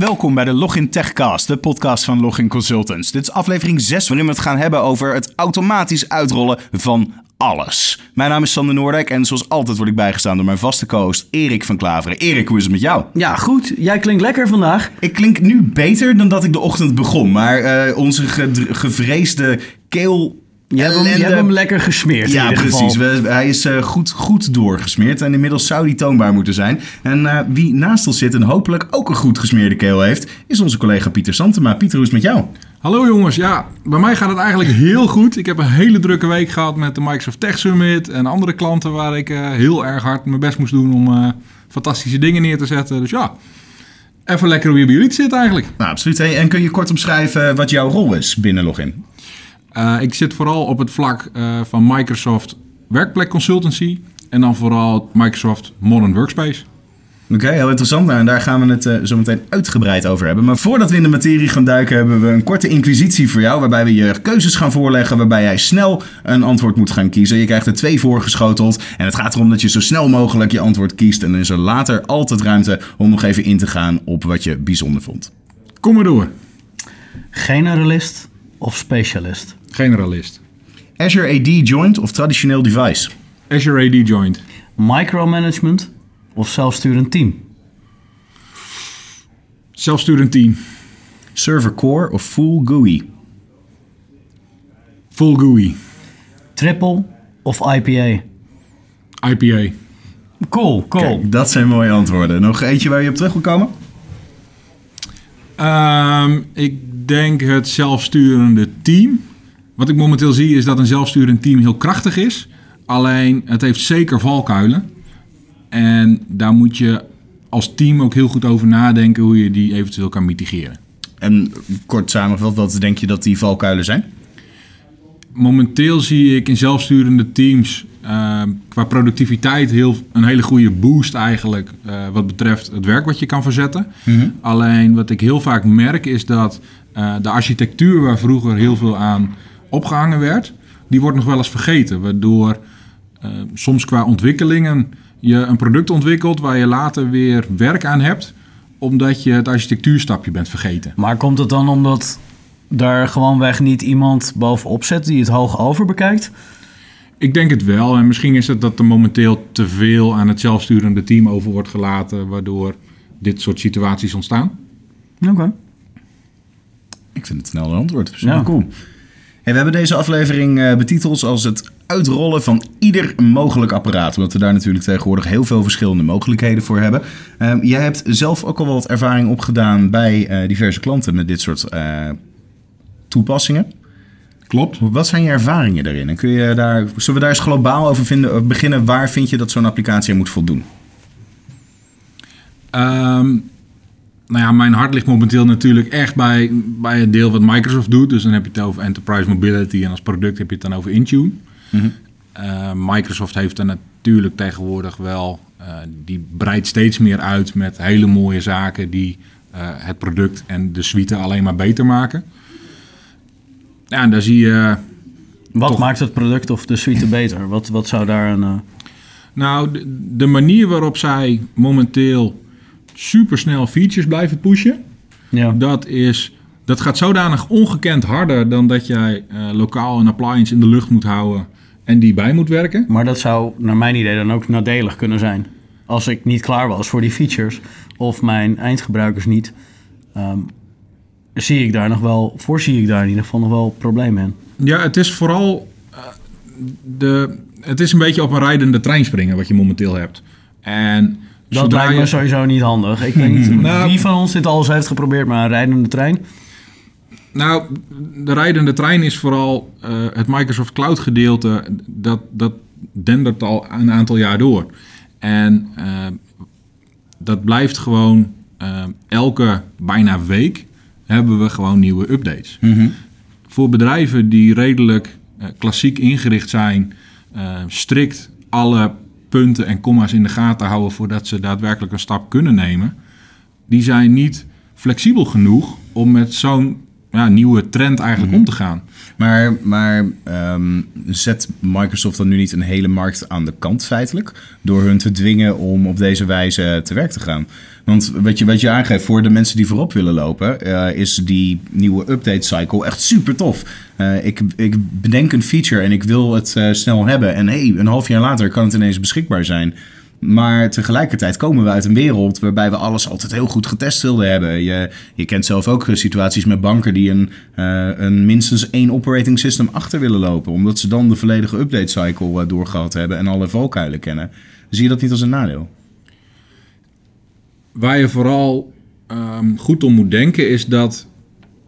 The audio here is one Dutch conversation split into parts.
Welkom bij de Login Techcast, de podcast van Login Consultants. Dit is aflevering 6 waarin we het gaan hebben over het automatisch uitrollen van alles. Mijn naam is Sander Noordijk en zoals altijd word ik bijgestaan door mijn vaste co-host Erik van Klaveren. Erik, hoe is het met jou? Ja, goed. Jij klinkt lekker vandaag. Ik klink nu beter dan dat ik de ochtend begon, maar eh, onze gevreesde keel... Je hebt, hem, je hebt hem lekker gesmeerd in Ja, ieder precies. geval. We- hij is eh, goed, goed doorgesmeerd en inmiddels zou die toonbaar moeten zijn. En eh, wie naast ons zit en hopelijk ook een goed gesmeerde keel heeft, is onze collega Pieter Santema. Pieter, hoe is het met jou? Hallo jongens, ja, bij mij gaat het eigenlijk heel goed. Ik heb een hele drukke week gehad met de Microsoft Tech Summit en andere klanten waar ik eh, heel erg hard mijn best moest doen om eh, fantastische dingen neer te zetten. Dus ja, even lekker om hier bij jullie zitten eigenlijk. Nou, absoluut. Hey, en kun je kort omschrijven wat jouw rol is binnen Login? Eh, ik zit vooral op het vlak eh, van Microsoft Werkplek Consultancy en dan vooral Microsoft Modern Workspace. Oké, heel interessant. Nou, en daar gaan we het eh, zo meteen uitgebreid over hebben. Maar voordat we in de materie gaan duiken, hebben we een korte inquisitie voor jou. Waarbij we je keuzes gaan voorleggen. Waarbij jij snel een antwoord moet gaan kiezen. Je krijgt er twee voorgeschoteld. En het gaat erom dat je zo snel mogelijk je antwoord kiest. En dan is er later altijd ruimte om nog even in te gaan op wat je bijzonder vond. Kom maar door, Generalist of specialist? Generalist. Azure AD Joint of traditioneel device? Azure AD Joint. Micromanagement of zelfsturend team? Zelfsturend team. Server Core of Full GUI? Full GUI. Triple of IPA? IPA. Cool, cool. Kijk, dat zijn mooie antwoorden. Nog eentje waar je op terug wil komen? Ehm, ik denk het zelfsturende team. Wat ik momenteel zie is dat een zelfsturend team heel krachtig is. Alleen het heeft zeker valkuilen. En daar moet je als team ook heel goed over nadenken hoe je die eventueel kan mitigeren. En kort samengevat, wat denk je dat die valkuilen zijn? Momenteel zie ik in zelfsturende teams ehm, qua productiviteit heel, een hele goede boost eigenlijk eh, wat betreft het werk wat je kan verzetten. Alleen wat ik heel vaak merk is dat eh, de architectuur waar vroeger heel veel aan opgehangen werd, die wordt nog wel eens vergeten. Waardoor eh, soms qua ontwikkelingen je een product ontwikkelt waar je later weer werk aan hebt, omdat je het architectuurstapje bent vergeten. Maar komt het dan omdat daar gewoonweg niet iemand bovenop zit die het hoog over bekijkt? Ik denk het wel. En misschien is het dat er momenteel te veel aan het zelfsturende team over wordt gelaten, waardoor dit soort situaties ontstaan. Oké. Ik vind het een helder antwoord. Ja. cool. We hebben deze aflevering eh, betiteld als het uitrollen van ieder mogelijk apparaat. Omdat we daar natuurlijk tegenwoordig heel veel verschillende mogelijkheden voor hebben. Ehm, jij hebt zelf ook al wat ervaring opgedaan bij eh, diverse klanten met dit soort eh, toepassingen. Klopt. Wat zijn je ervaringen daarin? En kun je daar, zullen we daar eens globaal over vinden, beginnen? Waar vind je dat zo'n applicatie aan moet voldoen? Ehm, nou ja, mijn hart ligt momenteel natuurlijk echt bij, bij het deel wat Microsoft doet. Dus dan heb je het over Enterprise Mobility en als product heb je het dan over Intune. Eh, Microsoft heeft er natuurlijk tegenwoordig wel, eh, die breidt steeds meer uit met hele mooie zaken die eh, het product en de suite alleen maar beter maken. Ja, en daar zie je Wat Toch. maakt het product of de suite beter? Wat, wat zou daar een... Nou, de, de manier waarop zij momenteel supersnel features blijven pushen, ja. dat, is, dat gaat zodanig ongekend harder dan dat jij eh, lokaal een appliance in de lucht moet houden en die bij moet werken. Maar dat zou naar mijn idee dan ook nadelig kunnen zijn. Als ik niet klaar was voor die features of mijn eindgebruikers niet, ehm, zie ik daar nog wel, voorzie ik daar in ieder geval nog wel problemen in. Ja, het is vooral eh, de, het is een beetje op een rijdende trein springen wat je momenteel hebt. En Dat zodra lijkt me je- sowieso niet handig. Ik niet Nou- wie van ons dit al eens heeft geprobeerd, maar een rijdende trein. Nou, de rijdende trein is vooral eh, het Microsoft Cloud gedeelte. Dat, dat dendert al een aantal jaar door. En eh, dat blijft gewoon eh, elke bijna week hebben we gewoon nieuwe updates. Voor bedrijven die redelijk klassiek ingericht zijn, strikt alle punten en comma's in de gaten houden voordat ze daadwerkelijk een stap kunnen nemen, die zijn niet flexibel genoeg om met zo'n ja, nieuwe trend eigenlijk om te gaan. Maar, maar ehm, zet Microsoft dan nu niet een hele markt aan de kant feitelijk? Door hun te dwingen om op deze wijze te werk te gaan. Want wat je, wat je aangeeft voor de mensen die voorop willen lopen, eh, is die nieuwe update cycle echt super tof. Eh, ik, ik bedenk een feature en ik wil het eh, snel hebben. En hey, een half jaar later kan het ineens beschikbaar zijn. Maar tegelijkertijd komen we uit een wereld waarbij we alles altijd heel goed getest wilden hebben. Je, je kent zelf ook situaties met banken die een, eh, een minstens één operating system achter willen lopen. Omdat ze dan de volledige update cycle uh, doorgehad hebben en alle valkuilen kennen. Zie je dat niet als een nadeel? Waar je vooral um, goed om moet denken is dat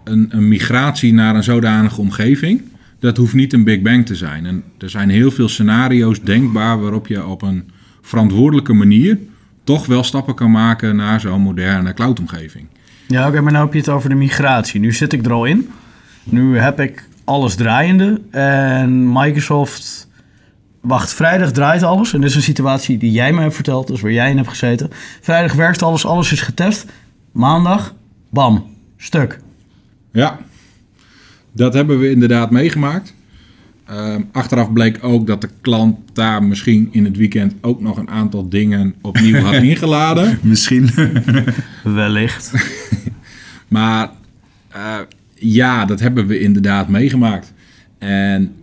een, een migratie naar een zodanige omgeving, dat hoeft niet een Big Bang te zijn. En er zijn heel veel scenario's denkbaar waarop je op een verantwoordelijke manier toch wel stappen kan maken naar zo'n moderne cloudomgeving. Ja, oké, maar nou heb je het over de migratie. Nu zit ik er al in. Nu heb ik alles draaiende. En Microsoft. Wacht, vrijdag draait alles. En dit is een situatie die jij mij hebt verteld, dus waar jij in hebt gezeten. Vrijdag werkt alles, alles is getest. Maandag, bam, stuk. Ja, dat hebben we inderdaad meegemaakt. Uh, achteraf bleek ook dat de klant daar misschien in het weekend ook nog een aantal dingen opnieuw had ingeladen. misschien. Wellicht. maar uh, ja, dat hebben we inderdaad meegemaakt. En,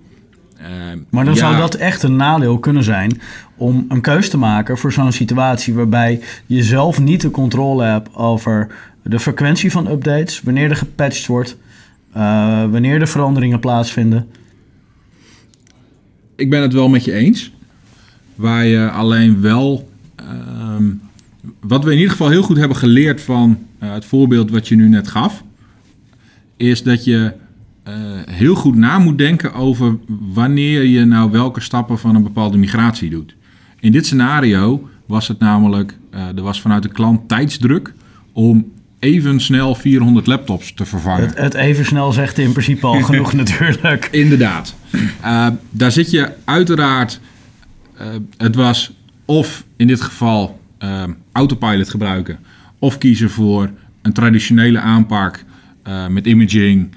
uh, maar dan ja, zou dat echt een nadeel kunnen zijn om een keus te maken voor zo'n situatie waarbij je zelf niet de controle hebt over de frequentie van updates, wanneer er gepatcht wordt, uh, wanneer de veranderingen plaatsvinden ik ben het wel met je eens. Waar je alleen wel. Uh, wat we in ieder geval heel goed hebben geleerd van uh, het voorbeeld wat je nu net gaf. Is dat je uh, heel goed na moet denken over wanneer je nou welke stappen van een bepaalde migratie doet. In dit scenario was het namelijk, uh, er was vanuit de klant tijdsdruk om even snel 400 laptops te vervangen. Het, het even snel zegt in principe al genoeg natuurlijk. Inderdaad. Uh, daar zit je uiteraard... Uh, het was of in dit geval uh, autopilot gebruiken... of kiezen voor een traditionele aanpak met imaging...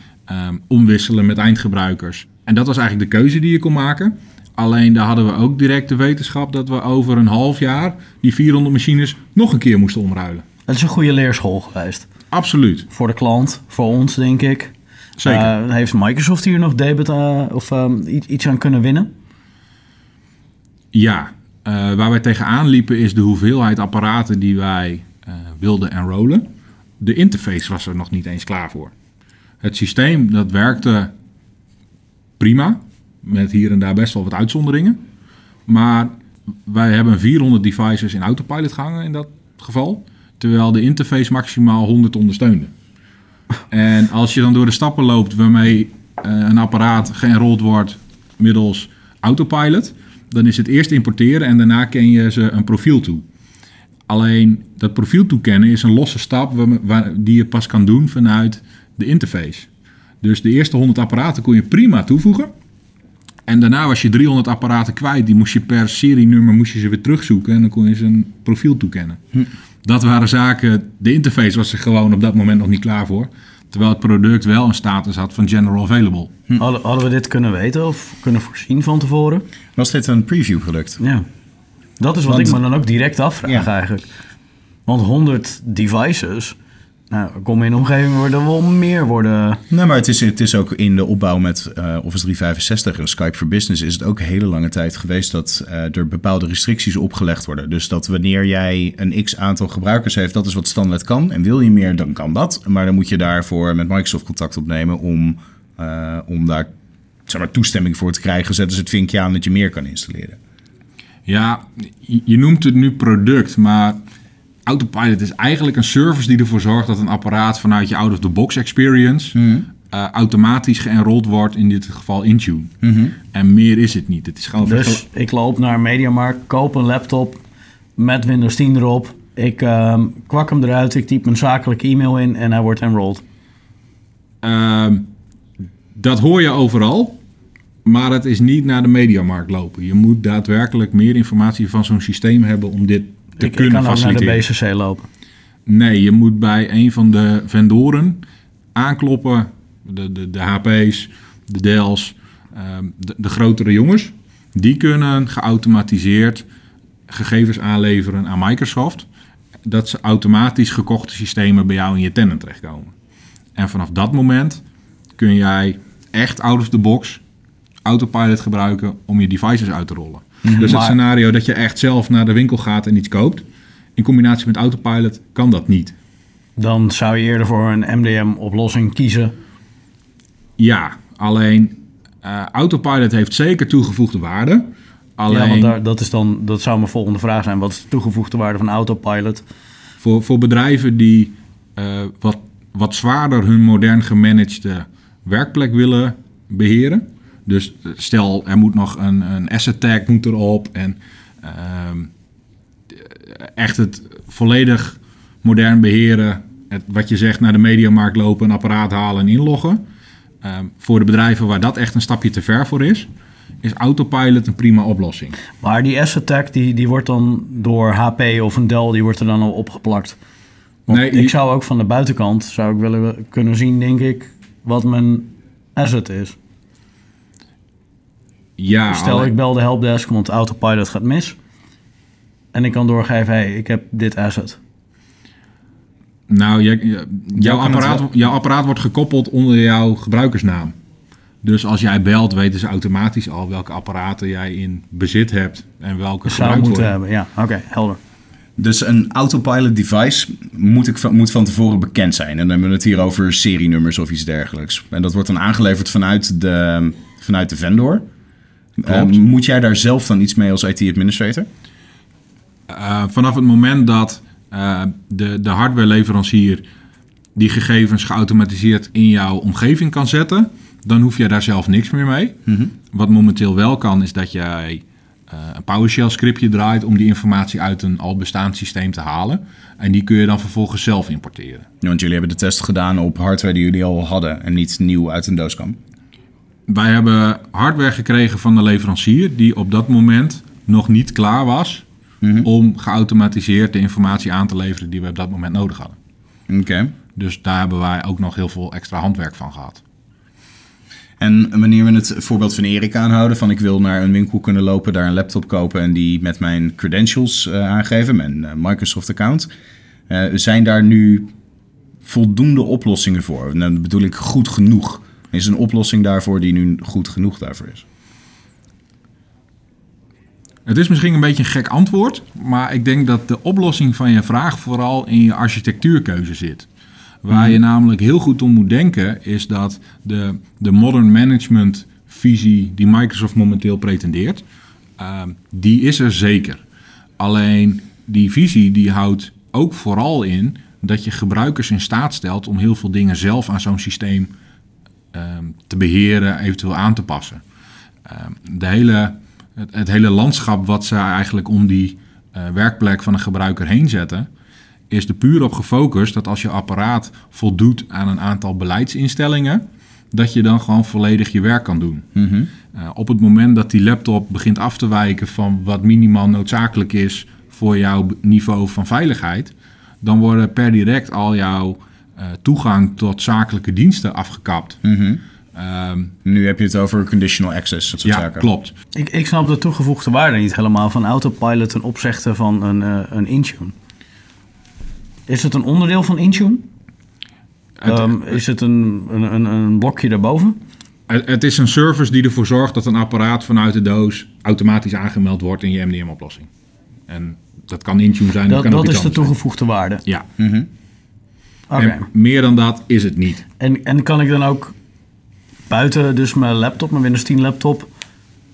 omwisselen met eindgebruikers. En dat was eigenlijk de keuze die je kon maken... Alleen daar hadden we ook direct de wetenschap dat we over een half jaar die 400 machines nog een keer moesten omruilen. Het is een goede leerschool geweest. Absoluut. Voor de klant, voor ons denk ik. Zeker. Uh, heeft Microsoft hier nog debit uh, of um, iets aan kunnen winnen? Ja. Uh, waar wij tegenaan liepen is de hoeveelheid apparaten die wij wilden enrollen. De interface was er nog niet eens klaar voor. Het systeem dat werkte prima. Met hier en daar best wel wat uitzonderingen. Maar wij hebben 400 devices in autopilot gehangen in dat geval. Terwijl de interface maximaal 100 ondersteunde. En als je dan door de stappen loopt waarmee uh, een apparaat geënrold wordt middels autopilot, dan is het eerst importeren en daarna ken je ze een profiel toe. Alleen dat profiel toekennen is een losse stap waar, die je pas kan doen vanuit de interface. Dus de eerste 100 apparaten kon je prima toevoegen. En daarna was je 300 apparaten kwijt. Die moest je per serienummer moest je ze weer terugzoeken en dan kon je ze een profiel toekennen. Hm. Dat waren zaken, de interface was er gewoon op dat moment nog niet klaar voor. Terwijl het product wel een status had van general available. Hm. Hadden, we dit kunnen weten of kunnen voorzien van tevoren? Was dit een preview product? Ja. Dat is wat Want, ik me dan ook direct afvraag ja. eigenlijk. Want 100 devices, nou, kom in een omgeving waar er wel meer worden. Nee, maar het is, het is ook in de opbouw met uh, Office 365 en Skype for Business is het ook een hele lange tijd geweest dat uh, er bepaalde restricties opgelegd worden. Dus dat wanneer jij een x aantal gebruikers heeft, dat is wat standaard kan. En wil je meer, dan kan dat. Maar dan moet je daarvoor met Microsoft contact opnemen om, uh, om daar zeg maar, toestemming voor te krijgen. Zetten ze het vinkje aan dat je meer kan installeren. Ja, je noemt het nu product, maar Autopilot is eigenlijk een service die ervoor zorgt dat een apparaat vanuit je out-of-the-box experience mm. uh, automatisch geënrold wordt, in dit geval Intune. Mm -hmm. En meer is het niet. Het is gewoon dus ik loop naar Mediamarkt, koop een laptop met Windows 10 erop. Ik uh, kwak hem eruit, ik typ mijn zakelijke e-mail in en hij wordt enrolled. Uh, dat hoor je overal. Maar het is niet naar de mediamarkt lopen. Je moet daadwerkelijk meer informatie van zo'n systeem hebben om dit te ik, kunnen ik kan ook naar de. BCC lopen. Nee, je moet bij een van de vendoren aankloppen de, de, de HP's, de Dells, ehm, de, de grotere jongens, die kunnen geautomatiseerd gegevens aanleveren aan Microsoft. Dat ze automatisch gekochte systemen bij jou in je tenant terechtkomen. En vanaf dat moment kun jij echt out of the box autopilot gebruiken om je devices uit te rollen. Dus het scenario dat je echt zelf naar de winkel gaat en iets koopt, in combinatie met autopilot, kan dat niet. Dan zou je eerder voor een MDM-oplossing kiezen. Ja, alleen eh, autopilot heeft zeker toegevoegde waarde. Alleen Ja, want daar, dat, is dan, dat zou mijn volgende vraag zijn. Wat is de toegevoegde waarde van autopilot? voor, voor bedrijven die eh, wat, wat zwaarder hun modern gemanagede werkplek willen beheren. Dus eh, stel, er moet nog een, een asset tag moet erop en ehm, echt het volledig modern beheren. Het, wat je zegt, naar de mediamarkt lopen, een apparaat halen en inloggen. Ehm, voor de bedrijven waar dat echt een stapje te ver voor is, is autopilot een prima oplossing. Maar die asset tag, die, die wordt dan door HP of een Dell, die wordt er dan al opgeplakt. Want Nee, ik zou ook van de buitenkant zou ik willen kunnen zien, denk ik, wat mijn asset is. Ja, Stel, alleen- ik bel de helpdesk, want autopilot gaat mis. En ik kan doorgeven, hey, ik heb dit asset. Nou, je- je- jouw, apparaat, wel. jouw apparaat wordt gekoppeld onder jouw gebruikersnaam. Dus als jij belt, weten ze automatisch al welke apparaten jij in bezit hebt en welke Zou gebruikt moeten worden. hebben, ja. Oké, helder. Dus een autopilot device moet, ik, van- moet van tevoren bekend zijn. En dan hebben we het hier over serienummers of iets dergelijks. En dat wordt dan aangeleverd vanuit de, vanuit de vendor. Eh, Klopt. moet jij daar zelf dan iets mee als IT-administrator? Eh, vanaf het moment dat eh, de, de hardwareleverancier die gegevens geautomatiseerd in jouw omgeving kan zetten, dan hoef je daar zelf niks meer mee. Wat momenteel wel kan, is dat jij eh, een PowerShell scriptje draait om die informatie uit een al bestaand systeem te halen. En die kun je dan vervolgens zelf importeren. Ja, Want jullie hebben de test gedaan op hardware die jullie al hadden en niet nieuw uit een doos kwam. Wij hebben hardware gekregen van de leverancier die op dat moment nog niet klaar was om geautomatiseerd de informatie aan te leveren die we op dat moment nodig hadden. Oké. Dus daar hebben wij ook nog heel veel extra handwerk van gehad. En wanneer we het voorbeeld van Erik aanhouden, van ik wil naar een winkel kunnen lopen, daar een laptop kopen en die met mijn credentials eh, aangeven, mijn eh, Microsoft account, eh, zijn daar nu voldoende oplossingen voor? En dan bedoel ik goed genoeg. Is er een oplossing daarvoor die nu goed genoeg daarvoor is? Het is misschien een beetje een gek antwoord, maar ik denk dat de oplossing van je vraag vooral in je architectuurkeuze zit. Waar je namelijk heel goed om moet denken, is dat de, de modern management visie die Microsoft momenteel pretendeert, ehm, die is er zeker. Alleen die visie die houdt ook vooral in dat je gebruikers in staat stelt om heel veel dingen zelf aan zo'n systeem te beheren, eventueel aan te passen. Ehm, de hele, het, het hele landschap wat ze eigenlijk om die eh, werkplek van een gebruiker heen zetten, is er puur op gefocust dat als je apparaat voldoet aan een aantal beleidsinstellingen, dat je dan gewoon volledig je werk kan doen. Eh, op het moment dat die laptop begint af te wijken van wat minimaal noodzakelijk is voor jouw niveau van veiligheid, dan worden per direct al jouw toegang tot zakelijke diensten afgekapt. Ehm, Nu heb je het over conditional access, dat soort ja, zaken. klopt. Ik, ik snap de toegevoegde waarde niet helemaal van autopilot ten opzichte van een, eh, een Intune. Is het een onderdeel van Intune? Het- Ehm, is het een, een, een, een blokje daarboven? Het, het is een service die ervoor zorgt dat een apparaat vanuit de doos automatisch aangemeld wordt in je MDM-oplossing. En dat kan Intune zijn, dat, Dat, kan ook dat iets is de zijn. toegevoegde waarde. Ja, En meer dan dat is het niet. En, en kan ik dan ook buiten dus mijn laptop, mijn Windows 10 laptop,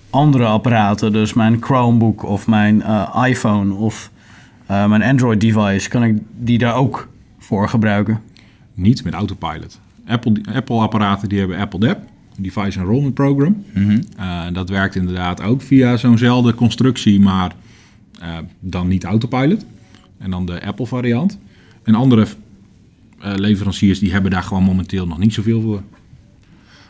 andere apparaten, dus mijn Chromebook of mijn eh, iPhone of eh, mijn Android device, kan ik die daar ook voor gebruiken? Niet met autopilot. Apple- Apple-apparaten die hebben Apple DAP, Device Enrollment Program. Eh, dat werkt inderdaad ook via zo'nzelfde constructie, maar eh, dan niet autopilot. En dan de Apple-variant. En andere leveranciers die hebben daar gewoon momenteel nog niet zoveel voor.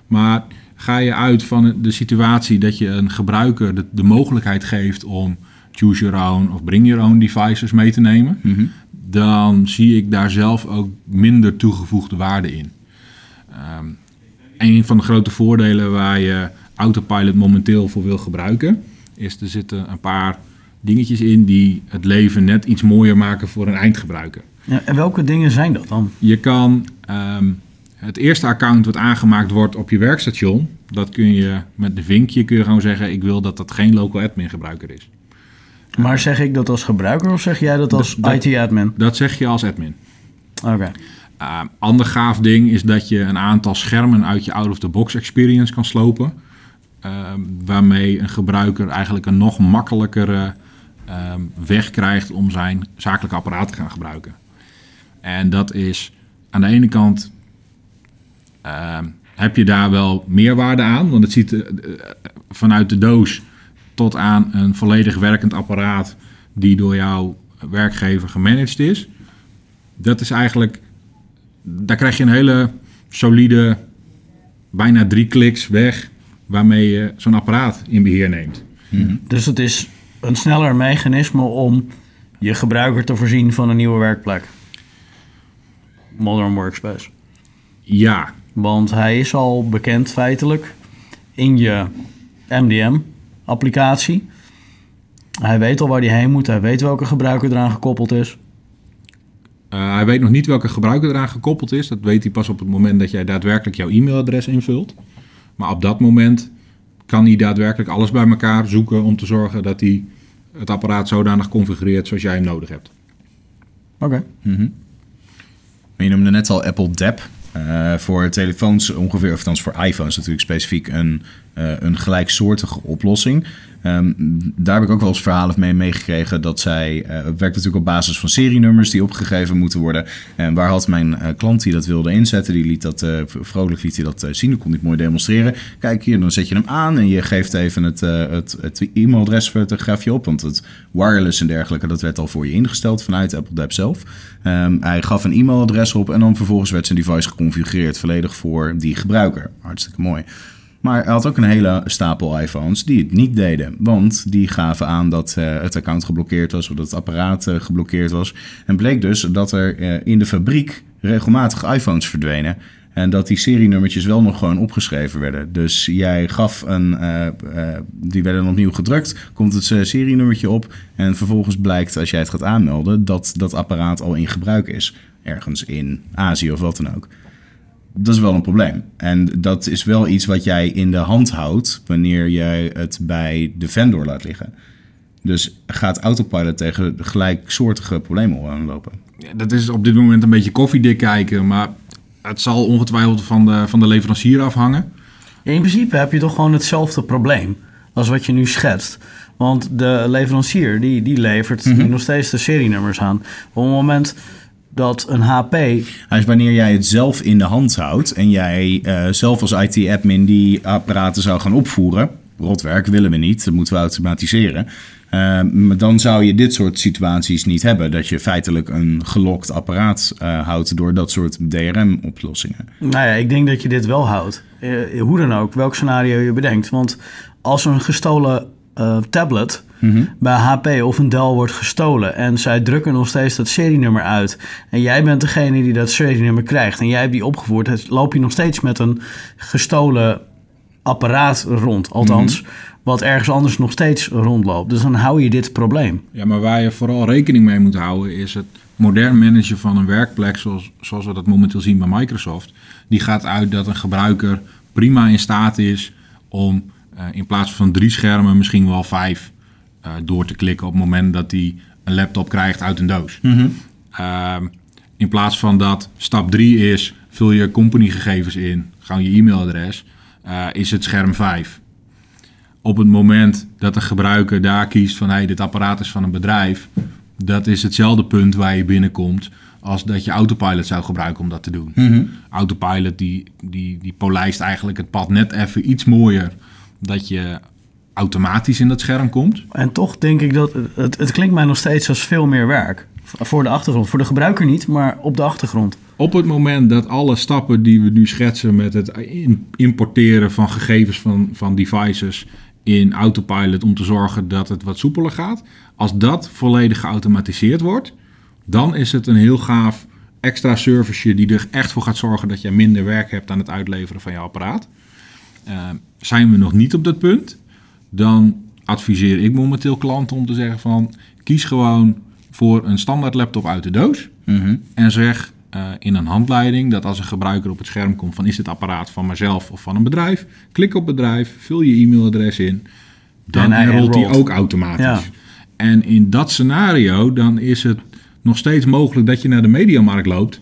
Maar ga je uit van de situatie dat je een gebruiker de, de mogelijkheid geeft om choose your own of bring your own devices mee te nemen, dan zie ik daar zelf ook minder toegevoegde waarde in. Ehm, een van de grote voordelen waar je Autopilot momenteel voor wil gebruiken, is er zitten een paar dingetjes in die het leven net iets mooier maken voor een eindgebruiker. Ja, en welke dingen zijn dat dan? Je kan ehm, het eerste account wat aangemaakt wordt op je werkstation, dat kun je met de vinkje kun je gewoon zeggen, ik wil dat dat geen local admin gebruiker is. Maar zeg ik dat als gebruiker of zeg jij dat als IT-admin? Dat zeg je als admin. Oké. Uh, ander gaaf ding is dat je een aantal schermen uit je out-of-the-box experience kan slopen. Ehm, waarmee een gebruiker eigenlijk een nog makkelijkere ehm, weg krijgt om zijn zakelijke apparaat te gaan gebruiken. En dat is aan de ene kant ehm, heb je daar wel meerwaarde aan, want het ziet eh, eh, vanuit de doos tot aan een volledig werkend apparaat die door jouw werkgever gemanaged is. Dat is eigenlijk daar krijg je een hele solide, bijna drie kliks weg, waarmee je zo'n apparaat in beheer neemt. Dus het is een sneller mechanisme om je gebruiker te voorzien van een nieuwe werkplek. Modern Workspace. Ja, Want hij is al bekend feitelijk in je MDM-applicatie. Hij weet al waar hij heen moet. Hij weet welke gebruiker eraan gekoppeld is. eh, hij weet nog niet welke gebruiker eraan gekoppeld is. Dat weet hij pas op het moment dat jij daadwerkelijk jouw e-mailadres invult. Maar op dat moment kan hij daadwerkelijk alles bij elkaar zoeken om te zorgen dat hij het apparaat zodanig configureert zoals jij hem nodig hebt. Oké. Maar je noemde net al Apple DAP. Eh, voor telefoons ongeveer, of voor iPhones natuurlijk specifiek, een, eh, een gelijksoortige oplossing. Ehm, daar heb ik ook wel eens verhalen mee meegekregen dat zij, het werkt natuurlijk op basis van serienummers die opgegeven moeten worden. En waar had mijn eh, klant die dat wilde inzetten, die liet dat, eh, vrolijk liet hij dat zien, dat kon ik mooi demonstreren. Kijk hier, dan zet je hem aan en je geeft even het, het, e-mailadres voor het grafje op, want het wireless en dergelijke, dat werd al voor je ingesteld vanuit Apple DAP zelf. Ehm, hij gaf een e-mailadres op en dan vervolgens werd zijn device geconfigureerd volledig voor die gebruiker. Hartstikke mooi. Maar hij had ook een hele stapel iPhones die het niet deden. Want die gaven aan dat eh, het account geblokkeerd was of dat het apparaat eh, geblokkeerd was. En bleek dus dat er eh, in de fabriek regelmatig iPhones verdwenen. En dat die serienummertjes wel nog gewoon opgeschreven werden. Dus jij gaf een, die werden opnieuw gedrukt, komt het serienummertje op. En vervolgens blijkt als jij het gaat aanmelden dat dat apparaat al in gebruik is. Ergens in Azië of wat dan ook. Dat is wel een probleem. En dat is wel iets wat jij in de hand houdt wanneer jij het bij de vendor laat liggen. Dus gaat Autopilot tegen gelijksoortige problemen aanlopen. Ja, dat is op dit moment een beetje koffiedik kijken, maar het zal ongetwijfeld van de, van de leverancier afhangen. In principe heb je toch gewoon hetzelfde probleem als wat je nu schetst. Want de leverancier die, die levert nu nog steeds de serienummers aan. Op het moment dat een HP Dus wanneer jij het zelf in de hand houdt en jij eh, zelf als IT-admin die apparaten zou gaan opvoeren, rotwerk willen we niet, dat moeten we automatiseren. Eh, maar dan zou je dit soort situaties niet hebben. Dat je feitelijk een gelokt apparaat eh, houdt door dat soort DRM-oplossingen. Nou ja, ik denk dat je dit wel houdt. Hoe dan ook, welk scenario je bedenkt. Want als een gestolen tablet bij HP of een Dell wordt gestolen... en zij drukken nog steeds dat serienummer uit... en jij bent degene die dat serienummer krijgt... en jij hebt die opgevoerd... het- loop je nog steeds met een gestolen apparaat rond. Althans, wat ergens anders nog steeds rondloopt. Dus dan hou je dit probleem. Ja, maar waar je vooral rekening mee moet houden is het modern managen van een werkplek zoals, zoals we dat momenteel zien bij Microsoft. Die gaat uit dat een gebruiker prima in staat is om eh, in plaats van drie schermen misschien wel vijf eh, door te klikken op het moment dat hij een laptop krijgt uit een doos. Ehm, in plaats van dat stap 3 is, vul je companygegevens in, gewoon je e-mailadres, eh, is het scherm 5 op het moment dat de gebruiker daar kiest van hey, dit apparaat is van een bedrijf, dat is hetzelfde punt waar je binnenkomt als dat je autopilot zou gebruiken om dat te doen. Autopilot die, die, die polijst eigenlijk het pad net even iets mooier dat je automatisch in dat scherm komt. En toch denk ik dat... Het, het klinkt mij nog steeds als veel meer werk. Voor de achtergrond. Voor de gebruiker niet, maar op de achtergrond. Op het moment dat alle stappen die we nu schetsen met het importeren van gegevens van, van devices in autopilot om te zorgen dat het wat soepeler gaat, als dat volledig geautomatiseerd wordt, dan is het een heel gaaf extra service die er echt voor gaat zorgen dat je minder werk hebt aan het uitleveren van je apparaat. Eh, zijn we nog niet op dat punt, dan adviseer ik momenteel klanten om te zeggen van kies gewoon voor een standaard laptop uit de doos Mhm. en zeg eh, in een handleiding dat als een gebruiker op het scherm komt van is dit apparaat van mezelf of van een bedrijf, klik op bedrijf, vul je e-mailadres in, dan En hij ook automatisch. Ja. En in dat scenario dan is het nog steeds mogelijk dat je naar de mediamarkt loopt,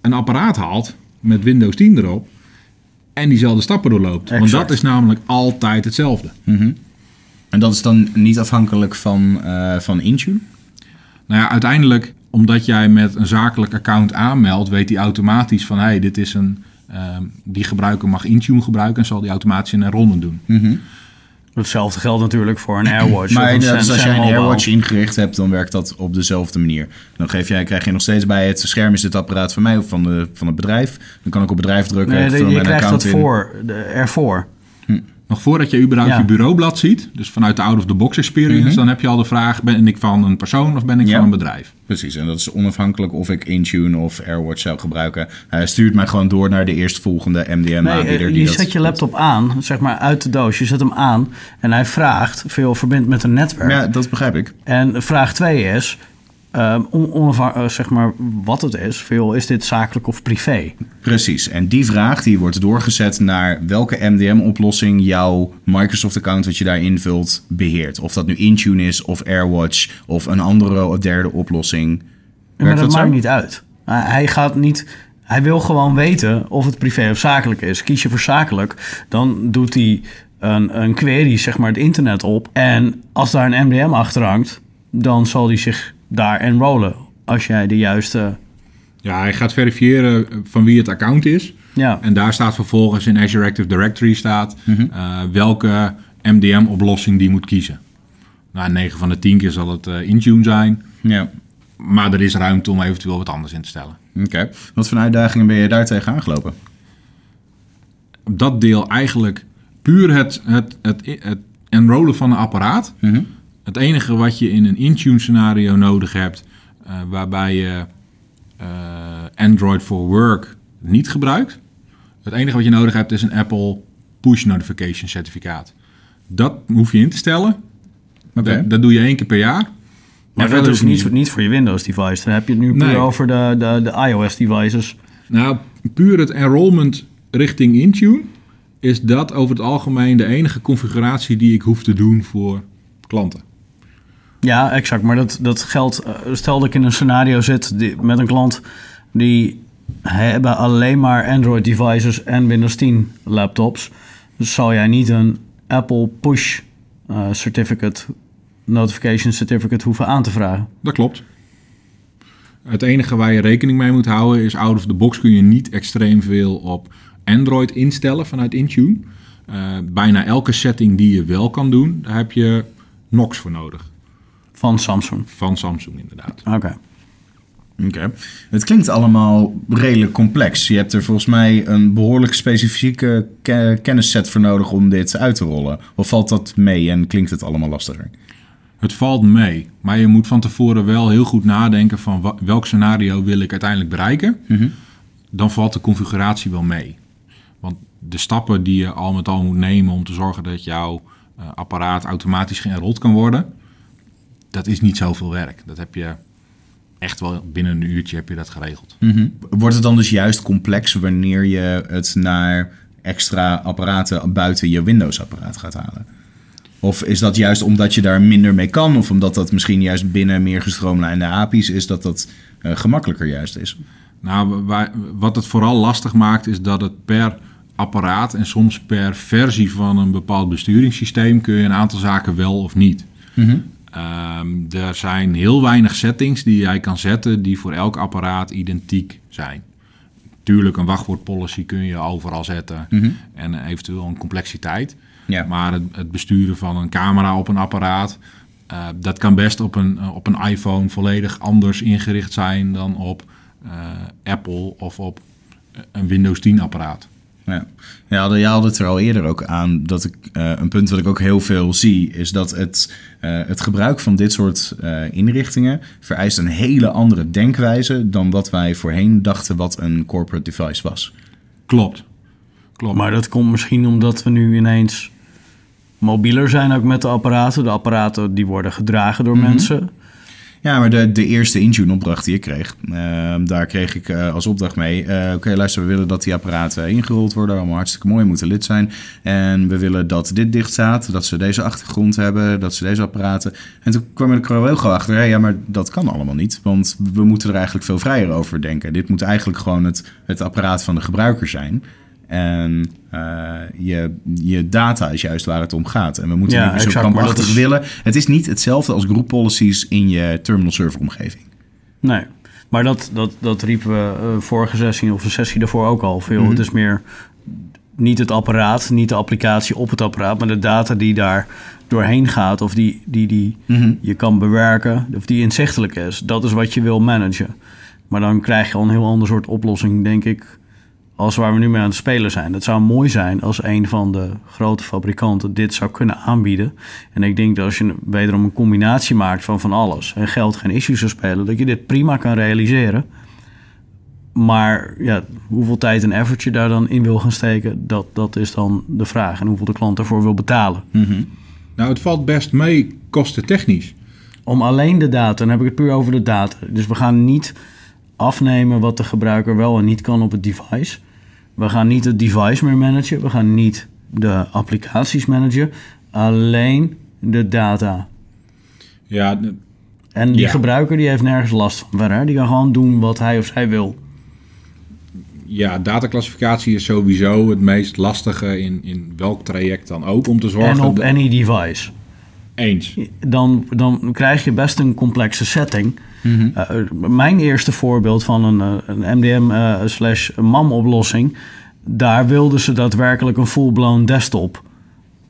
een apparaat haalt met Windows 10 erop en diezelfde stappen doorloopt. Want dat is namelijk altijd hetzelfde. En dat is dan niet afhankelijk van, eh, van Intune? Nou ja, uiteindelijk, omdat jij met een zakelijk account aanmeldt, weet hij automatisch van hé, hey, dit is een. ehm, die gebruiker mag Intune gebruiken en zal die automatisch een ronde doen. Hetzelfde geldt natuurlijk voor een AirWatch. Maar een inderdaad, als jij een AirWatch ingericht hebt, dan werkt dat op dezelfde manier. Dan geef jij, krijg je nog steeds bij het scherm is dit apparaat van mij of van, de, van het bedrijf. Dan kan ik op bedrijf drukken. Nee, je, je krijgt dat voor, de, ervoor. Nog voordat je überhaupt Ja. je bureaublad ziet, dus vanuit de out-of-the-box experience, dan heb je al de vraag: ben ik van een persoon of ben ik Ja. van een bedrijf? Precies, en dat is onafhankelijk of ik Intune of AirWatch zou gebruiken. Hij stuurt mij gewoon door naar de eerstvolgende Nee, MDM-aanbieder. die je dat zet je laptop aan, zeg maar uit de doos. Je zet hem aan en hij vraagt, veel verbindt met een netwerk. Ja, dat begrijp ik. En vraag 2 is, eh, zeg maar wat het is. Veel, is dit zakelijk of privé? Precies. En die vraag die wordt doorgezet naar welke MDM-oplossing jouw Microsoft-account wat je daar invult beheert. Of dat nu Intune is of AirWatch of een andere of derde oplossing. maar dat, dat maakt niet uit. Hij hij gaat niet... Hij wil gewoon weten of het privé of zakelijk is. Kies je voor zakelijk, dan doet hij een, een query, zeg maar, het internet op. En als daar een MDM achter hangt, dan zal hij zich daar enrollen. Als jij de juiste... Ja, hij gaat verifiëren van wie het account is. Ja, En daar staat vervolgens in Azure Active Directory staat Mhm. eh, welke MDM-oplossing die moet kiezen. Nou, 9 van de 10 keer zal het eh, Intune zijn. Ja, Maar er is ruimte om eventueel wat anders in te stellen. oké. Wat voor uitdagingen ben je daar tegen aangelopen? Op dat deel eigenlijk puur het, het, het, het enrollen van een apparaat. Mhm. Het enige wat je in een Intune scenario nodig hebt, eh, waarbij je eh, Android for Work niet gebruikt. Het enige wat je nodig hebt is een Apple Push Notification certificaat. Dat hoef je in te stellen. Oké. Dat, dat doe je één keer per jaar. maar dat is niet, niet voor je Windows-device. Dan heb je het nu puur Nee. over de, de, de iOS-devices. Nou, puur het enrollment richting Intune is dat over het algemeen de enige configuratie die ik hoef te doen voor klanten. Ja, exact. Maar dat, dat geldt. eh, Stel dat ik in een scenario zit met een klant die hebben alleen maar Android devices en Windows 10 laptops. Dus zal jij niet een Apple Push eh, certificate, notification certificate hoeven aan te vragen. Dat klopt. Het enige waar je rekening mee moet houden is out of the box kun je niet extreem veel op Android instellen vanuit Intune. Eh, bijna elke setting die je wel kan doen, daar heb je Nox voor nodig. Van Samsung. Van Samsung inderdaad. Oké. Oké. Het klinkt allemaal redelijk complex. Je hebt er volgens mij een behoorlijk specifieke ke- kennisset voor nodig om dit uit te rollen. Of valt dat mee en klinkt het allemaal lastiger? Het valt mee, maar je moet van tevoren wel heel goed nadenken van welk scenario wil ik uiteindelijk bereiken. Dan valt de configuratie wel mee. Want de stappen die je al met al moet nemen om te zorgen dat jouw eh, apparaat automatisch geënrold kan worden, dat is niet zoveel werk. Dat heb je echt wel binnen een uurtje heb je dat geregeld. Wordt het dan dus juist complex wanneer je het naar extra apparaten buiten je Windows-apparaat gaat halen? Of is dat juist omdat je daar minder mee kan? Of omdat dat misschien juist binnen meer gestroomlijnde API's is dat dat eh, gemakkelijker juist is? Nou, wij- wat het vooral lastig maakt, is dat het per apparaat en soms per versie van een bepaald besturingssysteem kun je een aantal zaken wel of niet. Ehm, er zijn heel weinig settings die jij kan zetten die voor elk apparaat identiek zijn. Tuurlijk, een wachtwoordpolicy kun je overal zetten en eventueel een complexiteit. Ja. Maar het, het besturen van een camera op een apparaat, eh, dat kan best op een, eh, op een iPhone volledig anders ingericht zijn dan op eh, Apple of op een Windows 10 apparaat. Ja, ja jij had het er al eerder ook aan dat ik uh, een punt wat ik ook heel veel zie, is dat het, uh, het gebruik van dit soort uh, inrichtingen vereist een hele andere denkwijze dan wat wij voorheen dachten wat een corporate device was. Klopt. Klopt. Maar dat komt misschien omdat we nu ineens mobieler zijn ook met de apparaten. De apparaten die worden gedragen door mm -hmm. mensen. Ja, maar de, de eerste Intune-opdracht die ik kreeg, uh, daar kreeg ik uh, als opdracht mee. Uh, Oké, luister, we willen dat die apparaten ingerold worden. Allemaal hartstikke mooi, moeten lid zijn. En we willen dat dit dicht staat, dat ze deze achtergrond hebben, dat ze deze apparaten. En toen kwam ik er wel gauw achter, ja, maar dat kan allemaal niet. Want we moeten er eigenlijk veel vrijer over denken. Dit moet eigenlijk gewoon het, het apparaat van de gebruiker zijn. En uh, je, je data is juist waar het om gaat. En we moeten ja, niet zo krampachtig is... willen. Het is niet hetzelfde als group policies in je terminal server omgeving. Nee, maar dat, dat, dat riepen we uh, vorige sessie of de sessie daarvoor ook al veel. Mm -hmm. Het is meer niet het apparaat, niet de applicatie op het apparaat, maar de data die daar doorheen gaat of die, die, die mm -hmm. je kan bewerken of die inzichtelijk is. Dat is wat je wil managen. Maar dan krijg je al een heel ander soort oplossing, denk ik, als waar we nu mee aan het spelen zijn. Het zou mooi zijn als een van de grote fabrikanten dit zou kunnen aanbieden. En ik denk dat als je wederom een combinatie maakt van van alles en geld geen issue zou spelen, dat je dit prima kan realiseren. Maar ja, hoeveel tijd en effort je daar dan in wil gaan steken, dat, dat is dan de vraag. En hoeveel de klant ervoor wil betalen. Mm -hmm. Nou, het valt best mee kostentechnisch. Om alleen de data, dan heb ik het puur over de data. Dus we gaan niet afnemen wat de gebruiker wel en niet kan op het device. We gaan niet het device meer managen. We gaan niet de applicaties managen. Alleen de data. Ja. En die ja. gebruiker die heeft nergens last van verder. Die kan gewoon doen wat hij of zij wil. Ja, dataclassificatie is sowieso het meest lastige in, in welk traject dan ook. Om te zorgen... En op any device. Eens. Dan, dan krijg je best een complexe setting... Mm -hmm. uh, mijn eerste voorbeeld van een, een MDM uh, slash MAM oplossing... daar wilden ze daadwerkelijk een full-blown desktop...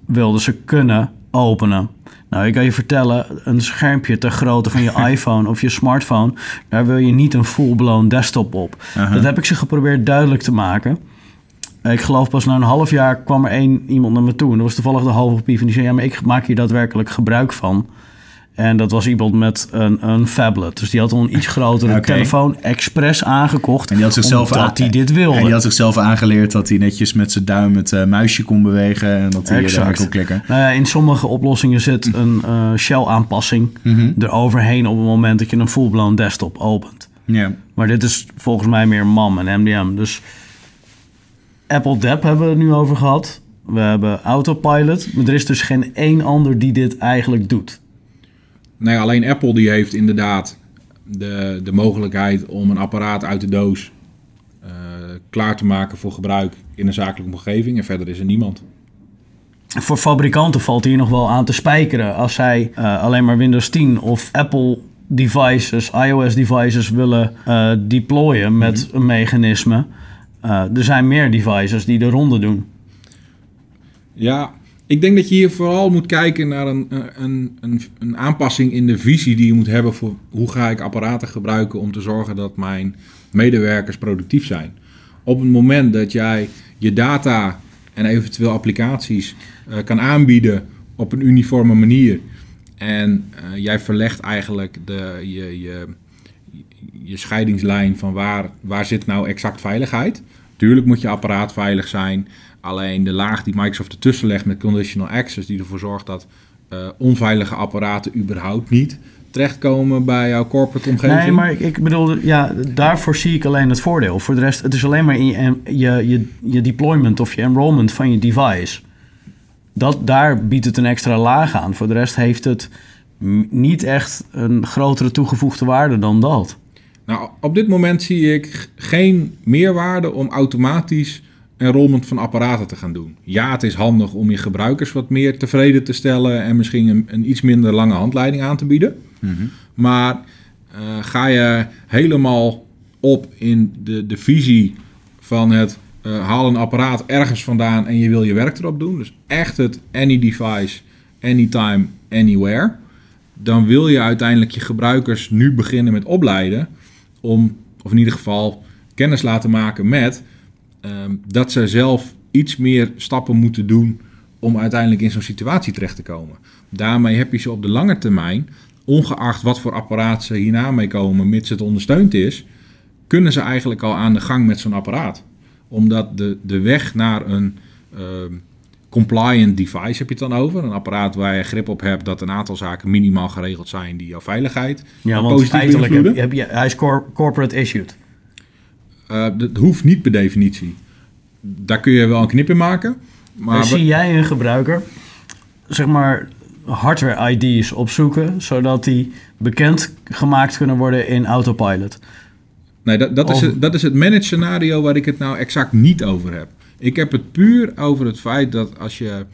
wilden ze kunnen openen. Nou, ik kan je vertellen, een schermpje ter grootte van je iPhone of je smartphone... daar wil je niet een full-blown desktop op. Uh -huh. Dat heb ik ze geprobeerd duidelijk te maken... Ik geloof pas na een half jaar kwam er één iemand naar me toe. En dat was toevallig de halve pief. En die zei, ja, maar ik maak hier daadwerkelijk gebruik van. En dat was iemand met een, een phablet. Dus die had al een iets grotere okay. telefoon expres aangekocht. En die had zichzelf omdat hij dit wilde. En die had zichzelf aangeleerd dat hij netjes met zijn duim het uh, muisje kon bewegen. En dat hij exact. kon klikken. Nou ja, in sommige oplossingen zit een uh, shell-aanpassing mm -hmm. eroverheen op het moment dat je een full-blown desktop opent. Ja. Maar dit is volgens mij meer MAM en MDM. Dus Apple Dep hebben we het nu over gehad. We hebben Autopilot. Maar er is dus geen één ander die dit eigenlijk doet. Nee, alleen Apple die heeft inderdaad de, de mogelijkheid om een apparaat uit de doos uh, klaar te maken voor gebruik in een zakelijke omgeving. En verder is er niemand. Voor fabrikanten valt hier nog wel aan te spijkeren. Als zij uh, alleen maar Windows 10 of Apple devices, iOS devices willen uh, deployen met mm -hmm. een mechanisme. er zijn meer devices die de ronde doen. Ja, ik denk dat je hier vooral moet kijken naar een, een, een, een, aanpassing in de visie die je moet hebben voor hoe ga ik apparaten gebruiken om te zorgen dat mijn medewerkers productief zijn. Op het moment dat jij je data en eventueel applicaties uh, kan aanbieden op een uniforme manier en uh, jij verlegt eigenlijk de, je, je, je scheidingslijn van waar, waar zit nou exact veiligheid. Tuurlijk moet je apparaat veilig zijn. Alleen de laag die Microsoft ertussen legt met conditional access, die ervoor zorgt dat uh, onveilige apparaten überhaupt niet terechtkomen bij jouw corporate omgeving. Nee, maar ik bedoel, ja, daarvoor zie ik alleen het voordeel. Voor de rest, het is alleen maar in je, je, je, je deployment of je enrollment van je device. Dat, daar biedt het een extra laag aan. Voor de rest heeft het niet echt een grotere toegevoegde waarde dan dat. Nou, op dit moment zie ik geen meerwaarde om automatisch enrollment van apparaten te gaan doen. Ja, het is handig om je gebruikers wat meer tevreden te stellen en misschien een, een iets minder lange handleiding aan te bieden. Mm -hmm. Maar uh, ga je helemaal op in de, de visie van het uh, haal een apparaat ergens vandaan en je wil je werk erop doen. Dus echt het any device, anytime, anywhere. Dan wil je uiteindelijk je gebruikers nu beginnen met opleiden om, of in ieder geval kennis laten maken met ehm, dat ze zelf iets meer stappen moeten doen om uiteindelijk in zo'n situatie terecht te komen. Daarmee heb je ze op de lange termijn, ongeacht wat voor apparaat ze hierna mee komen, mits het ondersteund is, kunnen ze eigenlijk al aan de gang met zo'n apparaat. Omdat de, de weg naar een ehm, compliant device heb je het dan over. Een apparaat waar je grip op hebt dat een aantal zaken minimaal geregeld zijn die jouw veiligheid Ja, want positief feitelijk heb, je, hij is cor- corporate issued. Eh, dat hoeft niet per definitie. Daar kun je wel een knip in maken. Maar Maar zie jij een gebruiker, zeg maar, hardware ID's opzoeken, zodat die bekend gemaakt kunnen worden in autopilot? Nee, dat, dat, is het, dat is het managed scenario waar ik het nou exact niet over heb. Ik heb het puur over het feit dat als je...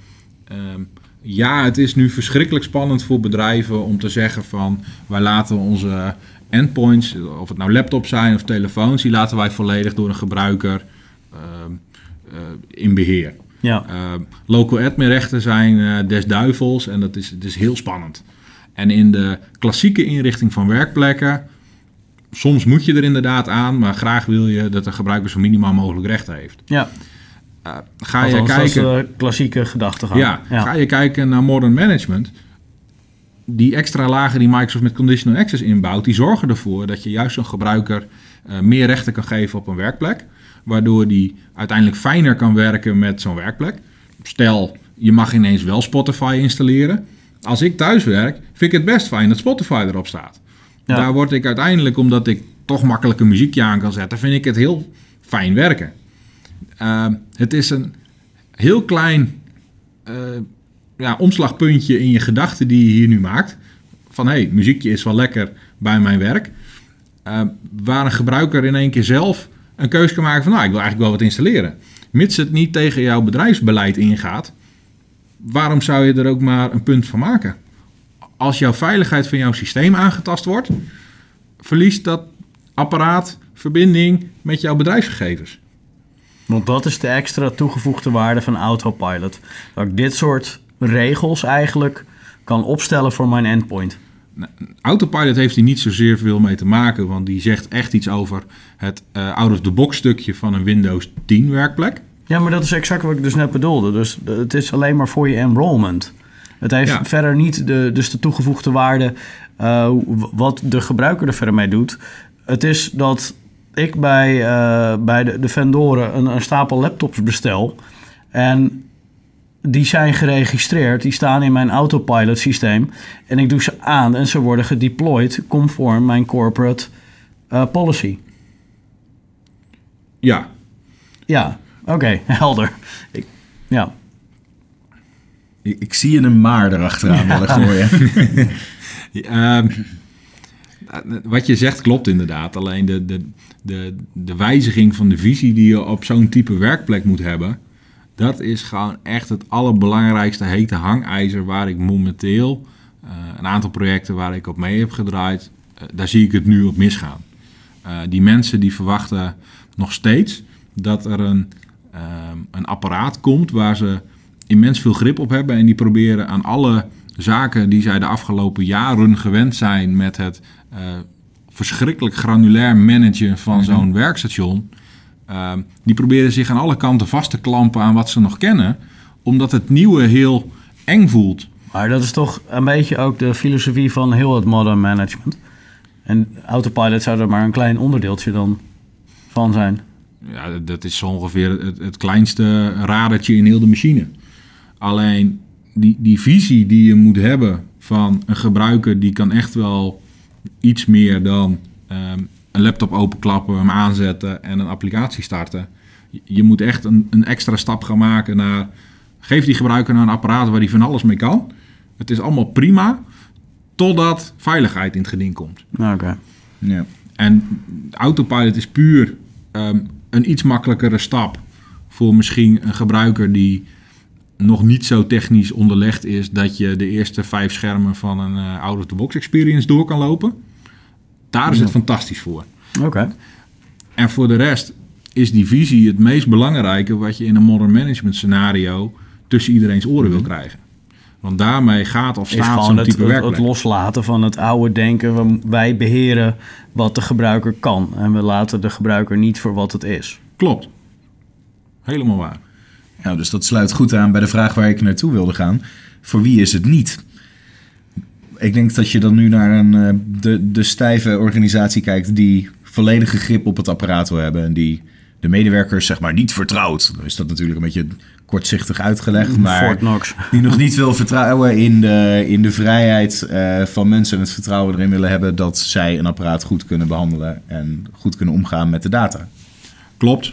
ehm, ja, het is nu verschrikkelijk spannend voor bedrijven om te zeggen van... wij laten onze endpoints, of het nou laptops zijn of telefoons... die laten wij volledig door een gebruiker ehm, eh, in beheer. Ja, Uh, local adminrechten zijn eh, des duivels en dat is, het is heel spannend. En in de klassieke inrichting van werkplekken, soms moet je er inderdaad aan, maar graag wil je dat de gebruiker zo minimaal mogelijk rechten heeft. ja. Uh, ga je Althans, dat is kijken, de klassieke gedachtegang. ja, ga je kijken naar modern management, die extra lagen die Microsoft met conditional access inbouwt, die zorgen ervoor dat je juist zo'n gebruiker eh, meer rechten kan geven op een werkplek. Waardoor die uiteindelijk fijner kan werken met zo'n werkplek. Stel, je mag ineens wel Spotify installeren. Als ik thuis werk, vind ik het best fijn dat Spotify erop staat. Ja. Daar word ik uiteindelijk, omdat ik toch makkelijk een muziekje aan kan zetten, vind ik het heel fijn werken. Uh, het is een heel klein uh, ja, omslagpuntje in je gedachten die je hier nu maakt. Van hé, hey, muziekje is wel lekker bij mijn werk. Uh, waar een gebruiker in één keer zelf een keuze kan maken van nou, ik wil eigenlijk wel wat installeren. Mits het niet tegen jouw bedrijfsbeleid ingaat, waarom zou je er ook maar een punt van maken? Als jouw veiligheid van jouw systeem aangetast wordt, verliest dat apparaat verbinding met jouw bedrijfsgegevens. Want dat is de extra toegevoegde waarde van Autopilot. Dat ik dit soort regels eigenlijk kan opstellen voor mijn endpoint. Nou, Autopilot heeft hier niet zozeer veel mee te maken, want die zegt echt iets over het uh, out-of-the-box stukje van een Windows 10 werkplek. Ja, maar dat is exact wat ik dus net bedoelde. Dus het is alleen maar voor je enrollment. Het heeft ja. verder niet de, dus de toegevoegde waarde uh, wat de gebruiker er verder mee doet. Het is dat ik bij, uh, bij de, de vendoren een, een stapel laptops bestel. En die zijn geregistreerd, die staan in mijn autopilot systeem. En ik doe ze aan en ze worden gedeployed conform mijn corporate uh, policy. Ja. Ja, oké, okay, helder. Ik, ja. Ik, ik, zie je een maar erachteraan willen gooien. ja, uh, wat je zegt klopt inderdaad. Alleen de, de, de, de wijziging van de visie die je op zo'n type werkplek moet hebben... Dat is gewoon echt het allerbelangrijkste hete hangijzer waar ik momenteel uh, een aantal projecten waar ik op mee heb gedraaid, uh, daar zie ik het nu op misgaan. Uh, die mensen die verwachten nog steeds dat er een, een apparaat komt waar ze immens veel grip op hebben en die proberen aan alle zaken die zij de afgelopen jaren gewend zijn met het verschrikkelijk granulair managen van mm -hmm. zo'n werkstation. Uh, die proberen zich aan alle kanten vast te klampen aan wat ze nog kennen, omdat het nieuwe heel eng voelt. Maar dat is toch een beetje ook de filosofie van heel het modern management. En Autopilot zou er maar een klein onderdeeltje dan van zijn. Ja, dat is zo ongeveer het, het kleinste radertje in heel de machine. Alleen die, die visie die je moet hebben van een gebruiker, die kan echt wel iets meer dan um, een laptop openklappen, hem aanzetten en een applicatie starten. Je moet echt een, een, extra stap gaan maken naar... Geef die gebruiker nou een apparaat waar hij van alles mee kan. Het is allemaal prima, totdat veiligheid in het geding komt. Oké. Okay. Ja. En autopilot is puur um, een iets makkelijkere stap... voor misschien een gebruiker die nog niet zo technisch onderlegd is... dat je de eerste vijf schermen van een uh, out-of-the-box experience door kan lopen... Daar is ja. het fantastisch voor. Oké. Okay. En voor de rest is die visie het meest belangrijke wat je in een modern management scenario tussen iedereen's oren mm -hmm. wil krijgen. Want daarmee gaat of staat zo'n type het, werkplek. Het loslaten van het oude denken, wij beheren wat de gebruiker kan. En we laten de gebruiker niet voor wat het is. Klopt. Helemaal waar. Nou, dus dat sluit goed aan bij de vraag waar ik naartoe wilde gaan. Voor wie is het niet? Ik denk dat je dan nu naar een, eh, de, de stijve organisatie kijkt die volledige grip op het apparaat wil hebben en die de medewerkers zeg maar niet vertrouwt. Dan is dat natuurlijk een beetje kortzichtig uitgelegd, maar Fort Knox. die nog niet wil vertrouwen in de, in de vrijheid eh, van mensen en het vertrouwen erin willen hebben dat zij een apparaat goed kunnen behandelen en goed kunnen omgaan met de data. Klopt.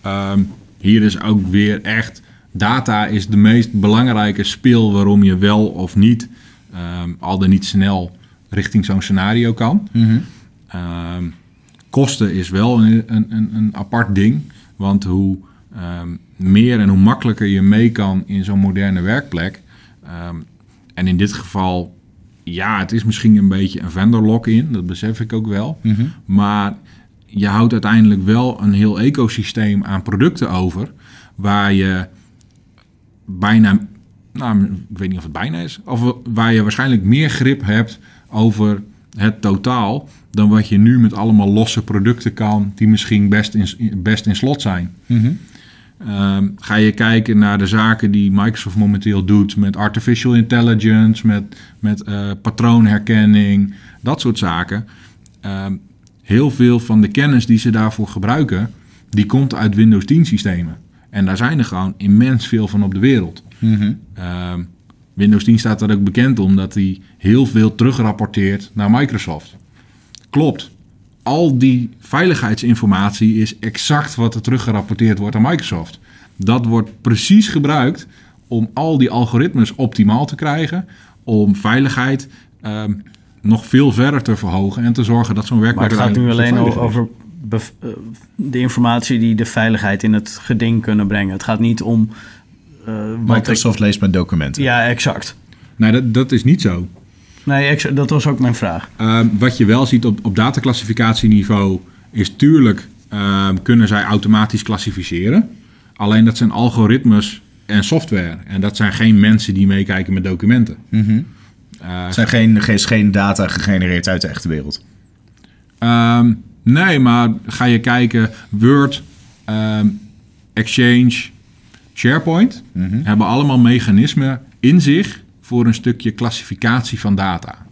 Ehm, hier is ook weer echt... Data is de meest belangrijke speel waarom je wel of niet... ehm, al dan niet snel richting zo'n scenario kan. Ehm, kosten is wel een, een, een, apart ding. Want hoe ehm, meer en hoe makkelijker je mee kan in zo'n moderne werkplek. en in dit geval, ja, het is misschien een beetje een vendor lock-in. Dat besef ik ook wel. Maar je houdt uiteindelijk wel een heel ecosysteem aan producten over. Waar je bijna, nou, ik weet niet of het bijna is, of waar je waarschijnlijk meer grip hebt over het totaal dan wat je nu met allemaal losse producten kan die misschien best in, best in slot zijn. Ehm, ga je kijken naar de zaken die Microsoft momenteel doet met artificial intelligence, met, met eh, patroonherkenning, dat soort zaken. Ehm, heel veel van de kennis die ze daarvoor gebruiken, die komt uit Windows 10 systemen. En daar zijn er gewoon immens veel van op de wereld. Ehm, Windows 10 staat er ook bekend om dat hij heel veel terugrapporteert naar Microsoft. Klopt. Al die veiligheidsinformatie is exact wat er teruggerapporteerd wordt aan Microsoft. Dat wordt precies gebruikt om al die algoritmes optimaal te krijgen, om veiligheid ehm, nog veel verder te verhogen en te zorgen dat zo'n Maar werkplek het gaat nu alleen over eh, de informatie die de veiligheid in het geding kunnen brengen. Het gaat niet om... eh, Microsoft leest mijn documenten. ja, exact. Nee, dat, dat is niet zo. Nee, dat was ook mijn vraag. Ehm, wat je wel ziet op, op dataclassificatieniveau is tuurlijk ehm, kunnen zij automatisch klassificeren. Alleen dat zijn algoritmes en software. En dat zijn geen mensen die meekijken met documenten. Eh, Er zijn geen, geen, is geen data gegenereerd uit de echte wereld. Ehm, nee, maar ga je kijken, Word, ehm, Exchange, SharePoint hebben allemaal mechanismen in zich voor een stukje klassificatie van data.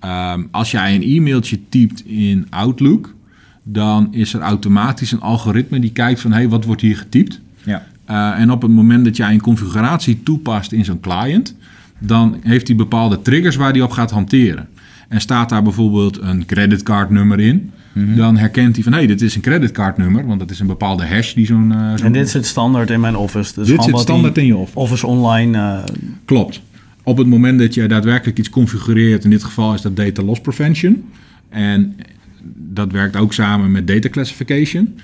Ehm, als jij een e-mailtje typt in Outlook, dan is er automatisch een algoritme die kijkt van hé, hey, wat wordt hier getypt? Ja. Uh, en op het moment dat jij een configuratie toepast in zo'n client, dan heeft hij bepaalde triggers waar hij op gaat hanteren. En staat daar bijvoorbeeld een creditcardnummer in, dan herkent hij van hé, hey, dit is een creditcardnummer, want dat is een bepaalde hash die zo'n. uh, En dit zit standaard in mijn Office. Dus Dit zit standaard in je Office. Office Online... eh, Klopt. Op het moment dat je daadwerkelijk iets configureert, in dit geval is dat data loss prevention. En dat werkt ook samen met data classification.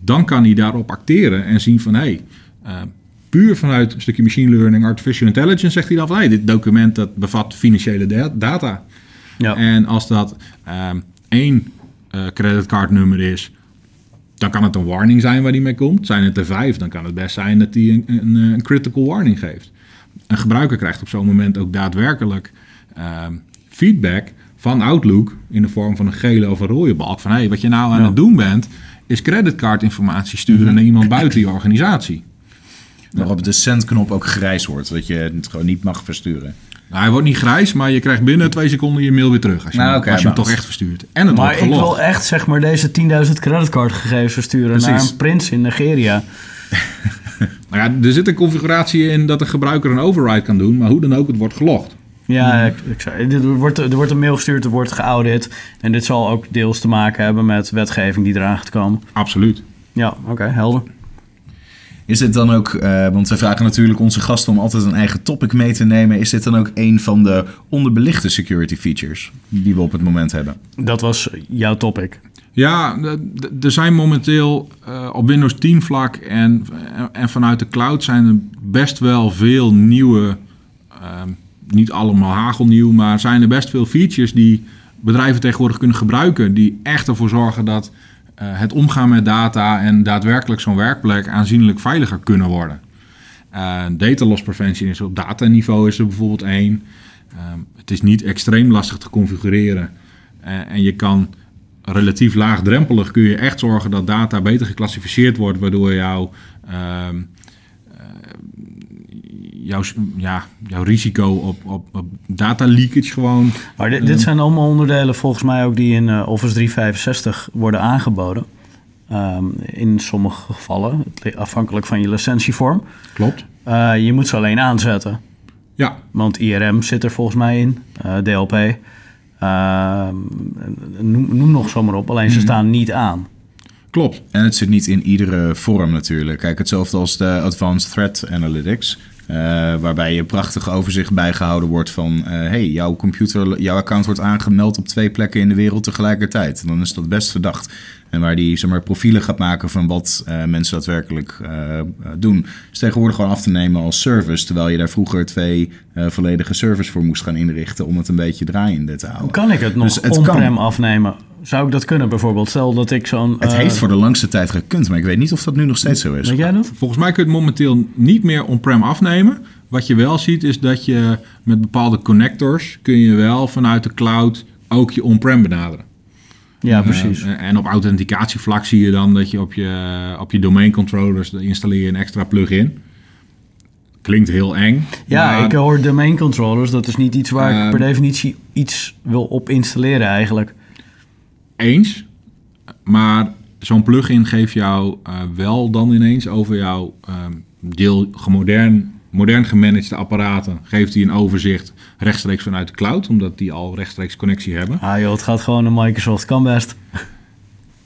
Dan kan hij daarop acteren en zien van hé, hey, eh, puur vanuit een stukje machine learning, artificial intelligence, zegt hij dan van hé, hey, dit document dat bevat financiële da- data. ja. En als dat ehm, één eh, creditcardnummer is, dan kan het een warning zijn waar die mee komt. Zijn het er vijf, dan kan het best zijn dat die een, een, een critical warning geeft. Een gebruiker krijgt op zo'n moment ook daadwerkelijk ehm, feedback van Outlook in de vorm van een gele of een rode balk. Van hey, wat je nou aan Ja. het doen bent, is creditcardinformatie sturen naar iemand buiten je organisatie. Waarop de sendknop ook grijs wordt. Dat je het gewoon niet mag versturen. Nou, hij wordt niet grijs, maar je krijgt binnen twee seconden je mail weer terug. Als je, Nou, als je hem toch echt verstuurt. En het Maar wordt ik gelogd. wil echt zeg maar deze 10.000 creditcardgegevens versturen naar een prins in Nigeria. Nou ja, er zit een configuratie in dat de gebruiker een override kan doen, maar hoe dan ook, het wordt gelogd. Ja, ik, ik zei, dit wordt, er wordt een mail gestuurd, er wordt geaudit. En dit zal ook deels te maken hebben met wetgeving die eraan gaat komen. Absoluut. Ja, oké, helder. Is dit dan ook, eh, want we vragen natuurlijk onze gasten om altijd een eigen topic mee te nemen. Is dit dan ook een van de onderbelichte security features die we op het moment hebben? Dat was jouw topic. Ja, er zijn momenteel eh, op Windows 10 vlak en, en vanuit de cloud zijn er best wel veel nieuwe, ehm, niet allemaal hagelnieuw, maar zijn er best veel features die bedrijven tegenwoordig kunnen gebruiken. Die echt ervoor zorgen dat het omgaan met data en daadwerkelijk zo'n werkplek aanzienlijk veiliger kunnen worden. Eh, data loss prevention is op dataniveau is er bijvoorbeeld één. Ehm, het is niet extreem lastig te configureren. Eh, en je kan relatief laagdrempelig kun je echt zorgen dat data beter geclassificeerd wordt, waardoor jouw, ehm, eh, jouw, ja, jouw risico op, op, op data leakage gewoon. Maar dit, dit zijn allemaal onderdelen volgens mij ook die in eh, Office 365 worden aangeboden. Ehm, in sommige gevallen, afhankelijk van je licentievorm. Klopt. Eh, je moet ze alleen aanzetten. Ja, Want IRM zit er volgens mij in, eh, DLP. Ehm, noem, noem nog zomaar op, alleen ze staan niet aan. klopt. En het zit niet in iedere vorm natuurlijk. Kijk, hetzelfde als de Advanced Threat Analytics. Eh, waarbij je prachtig overzicht bijgehouden wordt van... eh, hey, jouw computer, jouw account wordt aangemeld op twee plekken in de wereld tegelijkertijd. Dan is dat best verdacht. En waar die zeg maar, profielen gaat maken van wat eh, mensen daadwerkelijk doen... is tegenwoordig gewoon af te nemen als service... terwijl je daar vroeger twee volledige servers voor moest gaan inrichten... om het een beetje draaiende te houden. Kan ik het nog Dus on-prem afnemen? Zou ik dat kunnen bijvoorbeeld? Stel dat ik zo'n... Het eh, heeft voor de langste tijd gekund, maar ik weet niet of dat nu nog steeds zo is. Weet jij dat? Volgens mij kun je het momenteel niet meer on-prem afnemen. Wat je wel ziet is dat je met bepaalde connectors kun je wel vanuit de cloud ook je on-prem benaderen. Ja, precies. Eh, en op authenticatievlak zie je dan dat je op je, op je domain controllers dan installeer je een extra plugin. Klinkt heel eng. ja, maar ik hoor domain controllers. Dat is niet iets waar ik per definitie iets wil op installeren eigenlijk. Eens. Maar zo'n plugin geeft jou eh, wel dan ineens over jouw ehm, deel gemodern, modern gemanagede apparaten. Geeft hij een overzicht rechtstreeks vanuit de cloud, omdat die al rechtstreeks connectie hebben. Ah joh, het gaat gewoon naar Microsoft. Kan best.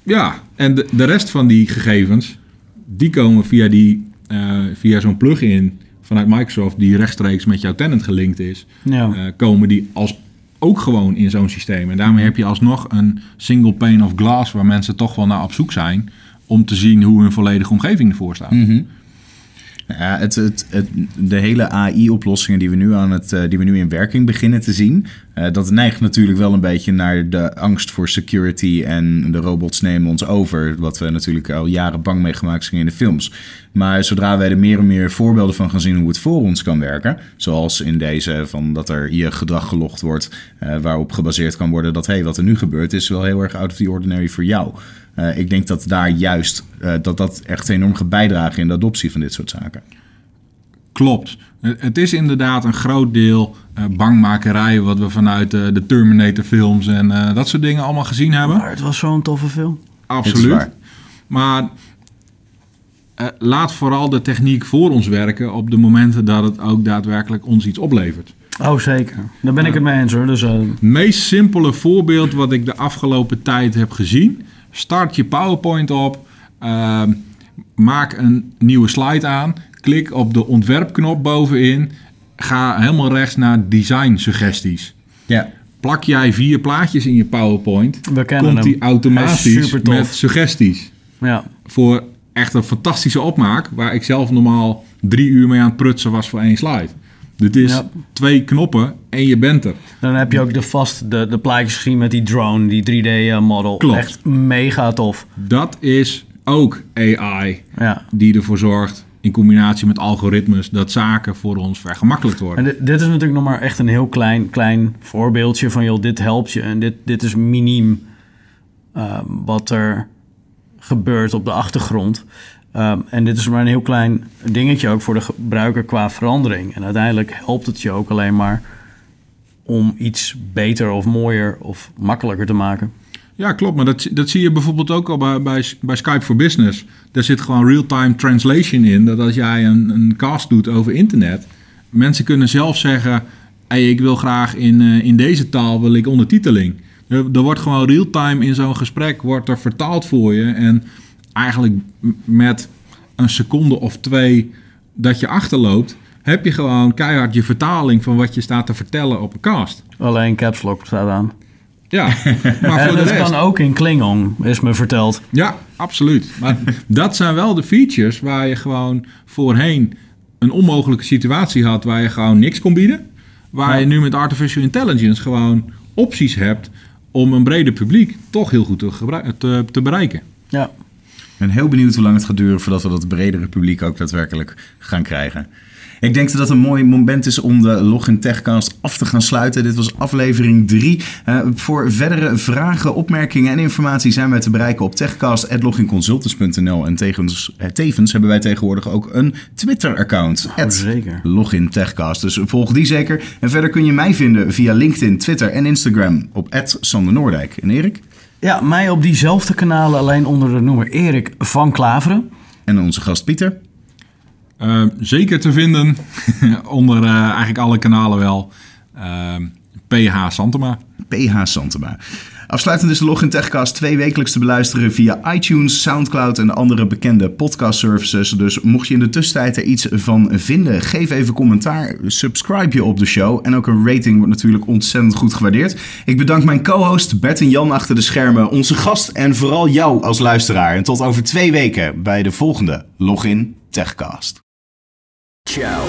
Ja, en de, de rest van die gegevens, die komen via, die, eh, via zo'n plugin vanuit Microsoft, die rechtstreeks met jouw tenant gelinkt is, Ja. eh, komen die als ook gewoon in zo'n systeem. En daarmee heb je alsnog een single pane of glass waar mensen toch wel naar op zoek zijn om te zien hoe hun volledige omgeving ervoor staat. Mhm. Ja, het, het, het, de hele AI-oplossingen die, we nu aan het, eh, die we nu in werking beginnen te zien, eh, dat neigt natuurlijk wel een beetje naar de angst voor security en de robots nemen ons over. Wat we natuurlijk al jaren bang meegemaakt zijn in de films. Maar zodra wij er meer en meer voorbeelden van gaan zien hoe het voor ons kan werken, zoals in deze van dat er je gedrag gelogd wordt, eh, waarop gebaseerd kan worden dat hey, wat er nu gebeurt is wel heel erg out of the ordinary voor jou. Eh, ik denk dat daar juist eh, dat dat echt enorm gaat bijdragen in de adoptie van dit soort zaken. Klopt. Het het is inderdaad een groot deel eh, bangmakerij wat we vanuit eh, de Terminator films en eh, dat soort dingen allemaal gezien hebben. Maar het was zo'n toffe film. Absoluut. Maar eh, laat vooral de techniek voor ons werken op de momenten dat het ook daadwerkelijk ons iets oplevert. Oh, zeker. Daar ben ik het mee eens hoor. Dus, eh, Het meest simpele voorbeeld wat ik de afgelopen tijd heb gezien. Start je PowerPoint op. ehm, maak een nieuwe slide aan. Klik op de ontwerpknop bovenin. Ga helemaal rechts naar design suggesties. Ja, Plak jij vier plaatjes in je PowerPoint. we kennen Komt hem. die automatisch met suggesties. Ja. Voor echt een fantastische opmaak. Waar ik zelf normaal drie uur mee aan het prutsen was voor één slide. Dit is Ja. twee knoppen en je bent er. Dan heb je ook de vast de, de plaatjes gezien met die drone, die 3D-model. Klopt. Echt mega tof. Dat is ook AI Ja. die ervoor zorgt, in combinatie met algoritmes, dat zaken voor ons vergemakkelijkt En worden. dit, dit is natuurlijk nog maar echt een heel klein, klein voorbeeldje van, joh, dit helpt je. En dit, dit is miniem eh, wat er gebeurt op de achtergrond. Ehm, en dit is maar een heel klein dingetje ook voor de gebruiker qua verandering. En uiteindelijk helpt het je ook alleen maar om iets beter of mooier of makkelijker te maken. Ja, klopt. Maar dat, dat zie je bijvoorbeeld ook al bij, bij, bij Skype for Business. Daar zit gewoon real-time translation in. Dat als jij een, een cast doet over internet, mensen kunnen zelf zeggen: hey, ik wil graag in, eh, in deze taal wil ik ondertiteling. Er, wordt gewoon real-time in zo'n gesprek wordt er vertaald voor je. En eigenlijk met een seconde of twee dat je achterloopt, heb je gewoon keihard je vertaling van wat je staat te vertellen op een cast. Alleen caps lock staat aan. Ja, maar en voor de dat rest. kan ook in Klingon, is me verteld. Ja, absoluut. Maar dat zijn wel de features waar je gewoon voorheen een onmogelijke situatie had waar je gewoon niks kon bieden. Waar Ja. je nu met artificial intelligence gewoon opties hebt om een breder publiek toch heel goed te, te bereiken. Ja. Ben heel benieuwd hoe lang het gaat duren voordat we dat bredere publiek ook daadwerkelijk gaan krijgen. Ik denk dat dat een mooi moment is om de Login Techcast af te gaan sluiten. Dit was aflevering 3. voor verdere vragen, opmerkingen en informatie zijn wij te bereiken op techcast.loginconsultants.nl. En tevens, eh, tevens hebben wij tegenwoordig ook een Twitter-account. Oh, zeker. Login Techcast. Dus volg die zeker. En verder kun je mij vinden via LinkedIn, Twitter en Instagram op Sander Noordijk. En Erik? Ja, mij op diezelfde kanalen, alleen onder de noemer Erik van Klaveren. En onze gast Pieter? Uh, zeker te vinden onder uh, eigenlijk alle kanalen wel. Uh, PH Santema. PH Santema. Afsluitend is de Login Techcast twee wekelijks te beluisteren via iTunes, Soundcloud en andere bekende podcast services. Dus mocht je in de tussentijd er iets van vinden, geef even commentaar, subscribe je op de show en ook een rating wordt natuurlijk ontzettend goed gewaardeerd. Ik bedank mijn co-host Bert en Jan achter de schermen, onze gast en vooral jou als luisteraar. En tot over twee weken bij de volgende Login Techcast. Ciao.